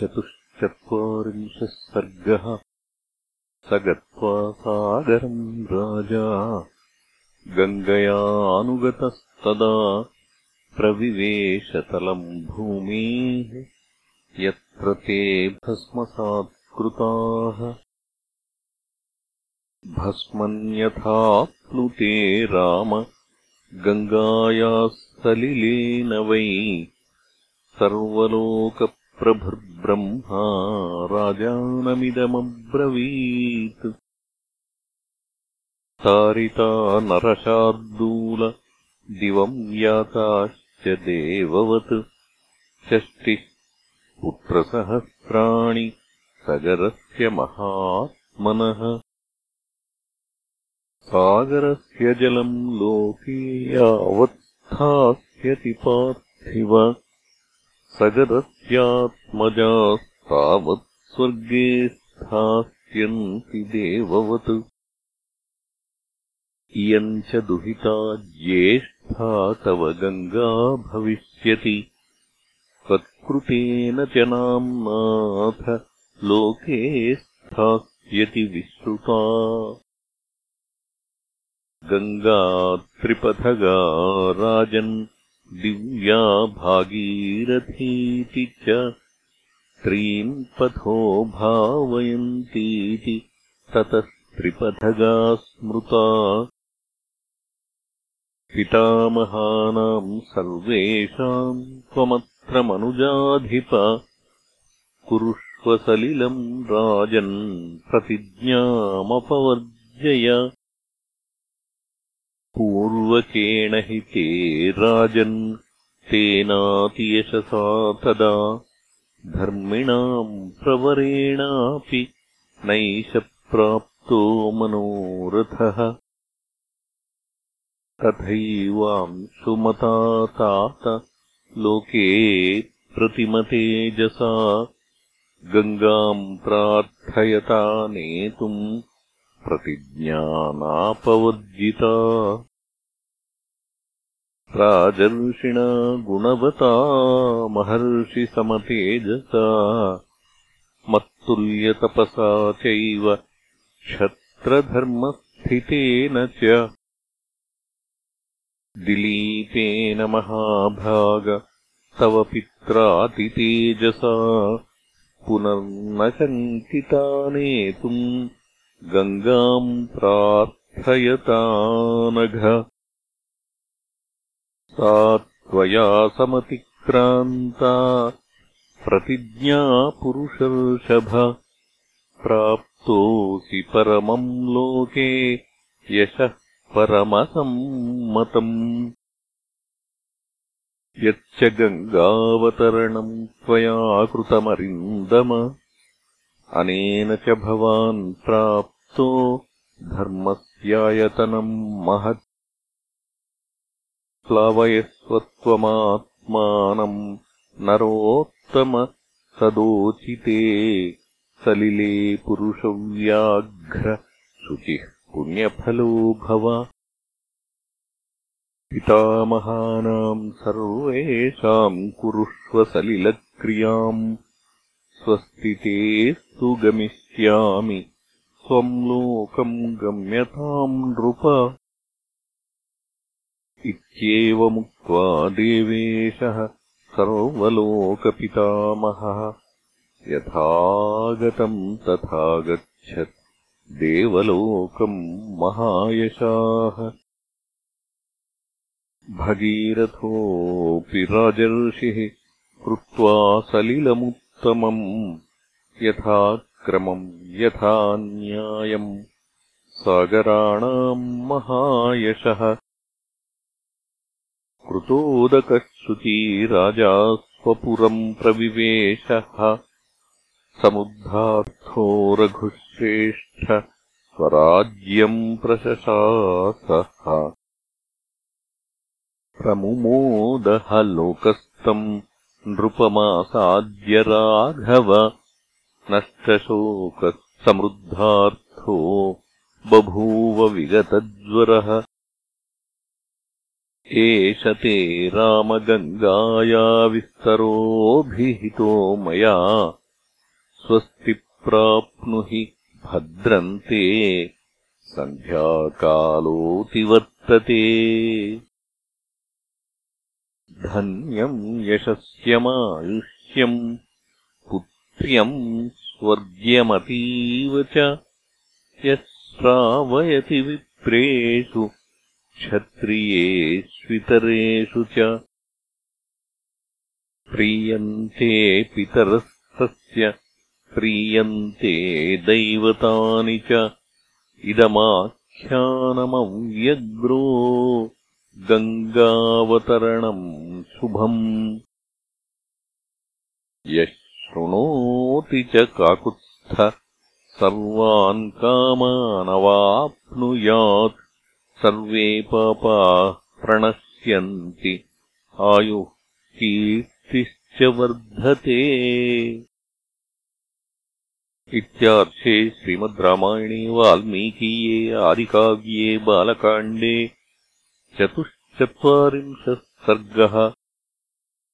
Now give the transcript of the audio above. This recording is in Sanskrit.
चतुश्चत्वारिंशः सर्गः स गत्वा सागरम् राजा। गङ्गयानुगतस्तदा प्रविवेशतलम् भूमेः यत्र ते भस्मसात्कृताः। भस्मन्यथाप्नुते राम गङ्गायाः सलिलेन वै। सर्वलोक प्रभुर्ब्रह्मा राजानमिदमब्रवीत्। तारिता नरशार्दूल दिवम् याताश्च देववत्। षष्टिः पुत्रसहस्राणि सगरस्य महात्मनः। सागरस्य जलम् लोके यावत्स्थास्यति पार्थिव सगरस्यात्मजास्तावत् स्वर्गे स्थास्यन्ति देववत्। इयम् च दुहिता ज्येष्ठा तव गङ्गा भविष्यति। त्वत्कृतेन च नाम्नाथ लोके स्थास्यति विश्रुता। गङ्गा त्रिपथगा राजन् दिव्या भागीरथीति च त्रीम् पथो भावयन्तीति ततस्त्रिपथगा स्मृता पितामहानाम् सर्वेषाम् त्वमत्रमनुजाधिप कुरुष्वसलिलम् राजन् प्रतिज्ञामपवर्जय पूर्वकेण हि ते राजन् तेनातियशसा तदा धर्मिणाम् प्रवरेणापि नैष प्राप्तो मनोरथः। तथैवांशुमता तात लोके प्रतिमतेजसा गङ्गाम् प्रार्थयता नेतुम् प्रतिज्ञानापवर्जिता राजर्षिणा गुणवता महर्षिसमतेजसा मत्तुल्यतपसा चैव क्षत्रधर्मस्थितेन च। दिलीपेन महाभाग तव पित्रातितेजसा पुनर्न शङ्किता नेतुम् गङ्गाम् प्रार्थयतानघ सा त्वया समतिक्रान्ता प्रतिज्ञा पुरुषर्षभ प्राप्तोऽसि परमम् लोके यशः परमसम्मतम्। यच्च गङ्गावतरणम् त्वया कृतमरिन्दम। अनेन च भवान् प्राप् धर्मस्यायतनम् महत् प्लवयस्वत्वमात्मानम् नरोत्तम सदोचिते सलिले पुरुषव्याघ्र शुचिः पुण्यफलो भव। पितामहानाम् सर्वेषाम् कुरुष्वसलिलक्रियाम् स्वस्तितेस्तु गमिष्यामि। त्वम् लोकम् गम्यताम् नृप इत्येवमुक्त्वा देवेशः सर्वलोकपितामहः यथागतम् तथा गच्छत् देवलोकम् महायशाः। भगीरथोऽपि राजर्षिः कृत्वा सलिलमुत्तमम् यथा क्रमम् यथा न्यायम् सागराणाम् महायशः कृतोदकः श्रुती राजा स्वपुरम् प्रविवेशः समुद्धार्थो रघुश्रेष्ठ स्वराज्यम् प्रशशासः प्रमुमोदः लोकस्तम् नृपमासाद्य राघव नष्टशोकः समृद्धार्थो बभूव विगतज्वरः एष ते रामगङ्गाया विस्तरोऽभिहितो मया। स्वस्ति प्राप्नुहि भद्रन्ते। सन्ध्याकालोऽतिवर्तते। धन्यम् यशस्यमायुष्यम् पुत्र्यम् स्वर्ग्यमतीव च। यः श्रावयति विप्रेषु क्षत्रियेष्वितरेषु च प्रीयन्ते पितरस्तस्य प्रीयन्ते दैवतानि च इदमाख्यानमव्यग्रो गङ्गावतरणम् शुभम्। यः शृणोति च काकुत्स्थ सर्वान् कामानवाप्नुयात् सर्वे पापाः प्रणश्यन्ति। आयुः कीर्तिश्च वर्धते। इत्यार्थे श्रीमद् रामायणे वाल्मीकीये आदिकाव्ये बालकाण्डे चतुश्चत्वारिंशः सर्गः